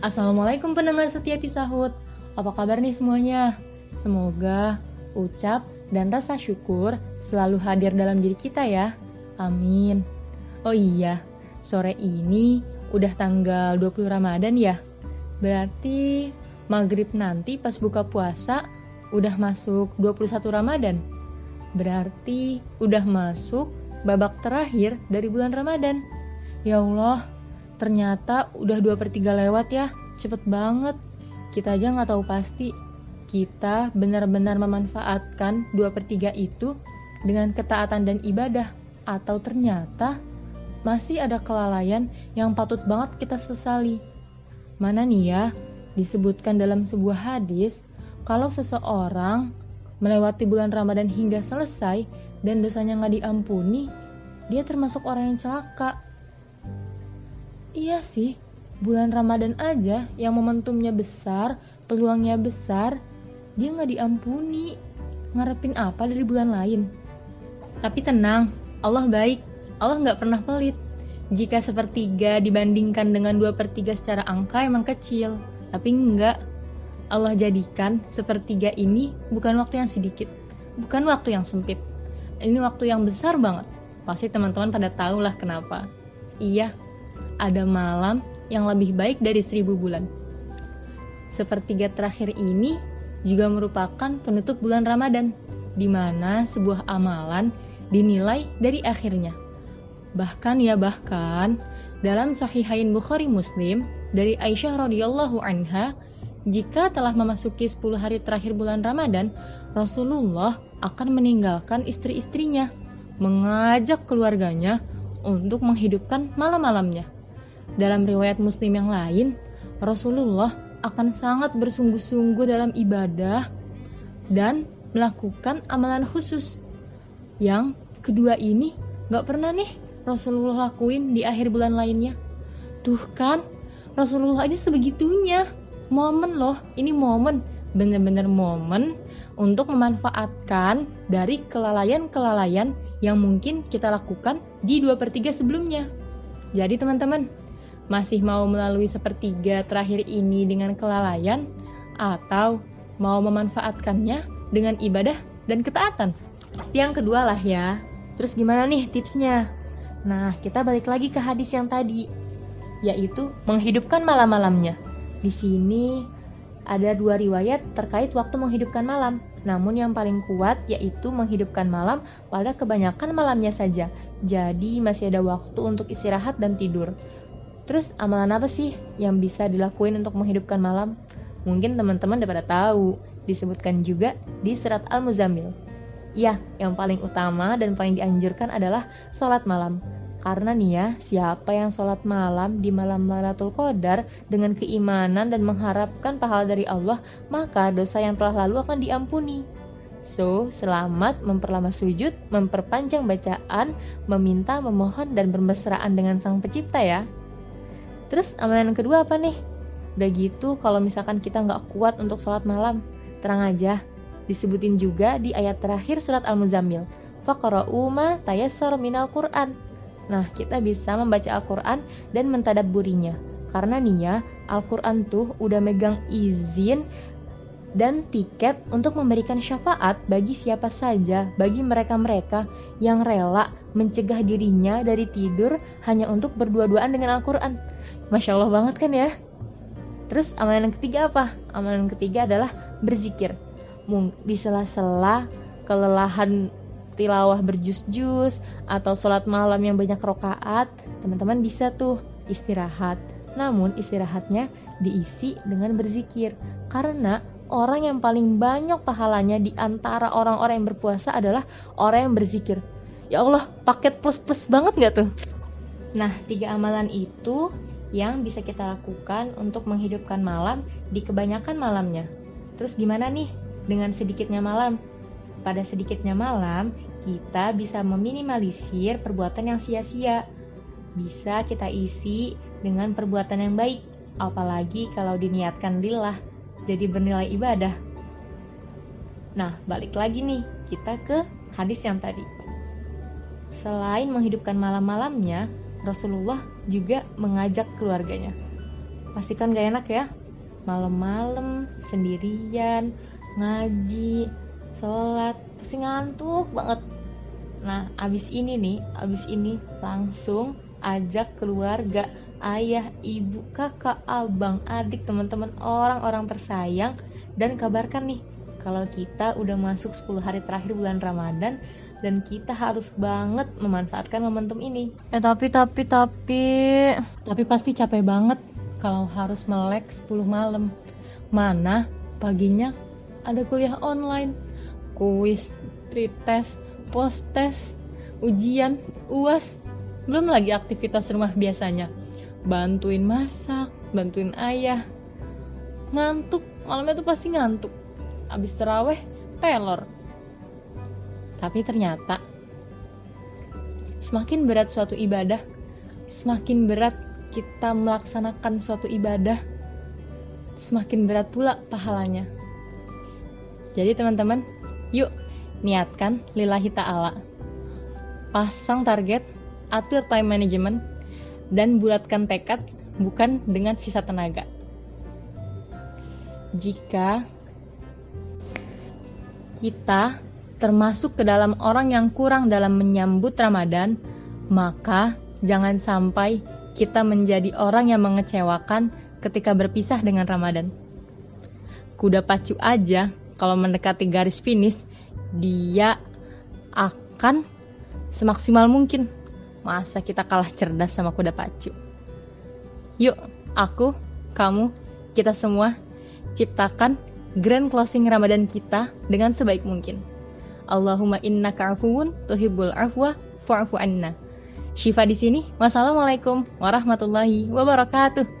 Assalamualaikum pendengar setia Pisahut. Apa kabar nih semuanya? Semoga ucap dan rasa syukur selalu hadir dalam diri kita ya. Amin. Oh iya, sore ini udah tanggal 20 Ramadan ya. Berarti maghrib nanti pas buka puasa udah masuk 21 Ramadan. Berarti udah masuk babak terakhir dari bulan Ramadan. Ya Allah, ternyata udah 2 per 3 lewat ya, cepet banget. Kita aja nggak tahu pasti. Kita benar-benar memanfaatkan 2 per 3 itu dengan ketaatan dan ibadah. Atau ternyata masih ada kelalaian yang patut banget kita sesali. Mana nih ya, disebutkan dalam sebuah hadis, kalau seseorang melewati bulan Ramadan hingga selesai dan dosanya nggak diampuni, dia termasuk orang yang celaka. Iya sih, bulan Ramadan aja yang momentumnya besar, peluangnya besar, dia nggak diampuni. Ngarepin apa dari bulan lain? Tapi tenang, Allah baik, Allah nggak pernah pelit. Jika sepertiga dibandingkan dengan dua per tiga secara angka emang kecil, tapi enggak, Allah jadikan sepertiga ini bukan waktu yang sedikit, bukan waktu yang sempit. Ini waktu yang besar banget. Pasti teman-teman pada tahu lah kenapa. Iya, ada malam yang lebih baik dari seribu bulan. Sepertiga terakhir ini juga merupakan penutup bulan Ramadan, di mana sebuah amalan dinilai dari akhirnya. Bahkan ya bahkan, dalam Sahihain Bukhari Muslim dari Aisyah radhiyallahu anha jika telah memasuki 10 hari terakhir bulan Ramadan, Rasulullah akan meninggalkan istri-istrinya, mengajak keluarganya untuk menghidupkan malam-malamnya. Dalam riwayat Muslim yang lain, Rasulullah akan sangat bersungguh-sungguh dalam ibadah dan melakukan amalan khusus. Yang kedua ini gak pernah nih Rasulullah lakuin di akhir bulan lainnya. Tuh kan, Rasulullah aja sebegitunya momen loh ini momen bener-bener momen untuk memanfaatkan dari kelalaian-kelalaian yang mungkin kita lakukan di 2 per 3 sebelumnya. Jadi teman-teman, masih mau melalui sepertiga terakhir ini dengan kelalaian atau mau memanfaatkannya dengan ibadah dan ketaatan? Yang kedua lah ya. Terus gimana nih tipsnya? Nah, kita balik lagi ke hadis yang tadi, yaitu menghidupkan malam-malamnya. Di sini ada dua riwayat terkait waktu menghidupkan malam. Namun yang paling kuat yaitu menghidupkan malam pada kebanyakan malamnya saja. Jadi masih ada waktu untuk istirahat dan tidur. Terus amalan apa sih yang bisa dilakuin untuk menghidupkan malam? Mungkin teman-teman udah pada tahu, disebutkan juga di surat Al-Muzammil. Ya, yang paling utama dan paling dianjurkan adalah sholat malam. Karena nih ya, siapa yang sholat malam di malam Lailatul Qadar dengan keimanan dan mengharapkan pahala dari Allah, maka dosa yang telah lalu akan diampuni. So, selamat memperlama sujud, memperpanjang bacaan, meminta, memohon, dan bermesraan dengan Sang Pencipta ya. Terus amalan yang kedua apa nih? Udah gitu, kalau misalkan kita nggak kuat untuk sholat malam, terang aja, disebutin juga di ayat terakhir surat Al-Muzammil. Faqra'u ma tayassar minal Qur'an Nah, kita bisa membaca Al-Quran dan mentadabburinya. Karena nih ya, Al-Quran tuh udah megang izin dan tiket untuk memberikan syafaat bagi siapa saja, bagi mereka-mereka yang rela mencegah dirinya dari tidur hanya untuk berdua-duaan dengan Al-Quran. Masya Allah banget kan ya? Terus amalan yang ketiga apa? Amalan ketiga adalah berzikir. Di sela-sela kelelahan tilawah berjus-jus atau sholat malam yang banyak rokaat, teman-teman bisa tuh istirahat. Namun istirahatnya diisi dengan berzikir. Karena orang yang paling banyak pahalanya di antara orang-orang yang berpuasa adalah orang yang berzikir. Ya Allah, paket plus-plus banget gak tuh? Nah, tiga amalan itu yang bisa kita lakukan untuk menghidupkan malam di kebanyakan malamnya. Terus gimana nih dengan sedikitnya malam? Pada sedikitnya malam, kita bisa meminimalisir perbuatan yang sia-sia. Bisa kita isi dengan perbuatan yang baik, apalagi kalau diniatkan lillah, jadi bernilai ibadah. Nah, balik lagi nih, kita ke hadis yang tadi. Selain menghidupkan malam-malamnya, Rasulullah juga mengajak keluarganya. pastikan gak enak ya malam-malam sendirian ngaji sholat pasti ngantuk banget nah abis ini nih abis ini langsung ajak keluarga ayah ibu kakak abang adik teman-teman orang-orang tersayang dan kabarkan nih kalau kita udah masuk 10 hari terakhir bulan Ramadan dan kita harus banget memanfaatkan momentum ini. Eh tapi tapi tapi tapi pasti capek banget kalau harus melek 10 malam. Mana paginya ada kuliah online, kuis, pretest, post ujian, uas, belum lagi aktivitas rumah biasanya. Bantuin masak, bantuin ayah. Ngantuk, malamnya tuh pasti ngantuk. Abis teraweh, pelor. Tapi ternyata semakin berat suatu ibadah, semakin berat kita melaksanakan suatu ibadah, semakin berat pula pahalanya. Jadi teman-teman, yuk niatkan lillahi ta'ala. Pasang target, atur time management, dan bulatkan tekad bukan dengan sisa tenaga. Jika kita termasuk ke dalam orang yang kurang dalam menyambut Ramadan, maka jangan sampai kita menjadi orang yang mengecewakan ketika berpisah dengan Ramadan. Kuda pacu aja kalau mendekati garis finish, dia akan semaksimal mungkin. Masa kita kalah cerdas sama kuda pacu? Yuk, aku, kamu, kita semua ciptakan grand closing Ramadan kita dengan sebaik mungkin. Allahumma innaka afuwun tuhibbul afwa fa'fu anna. Syifa di sini. Wassalamualaikum warahmatullahi wabarakatuh.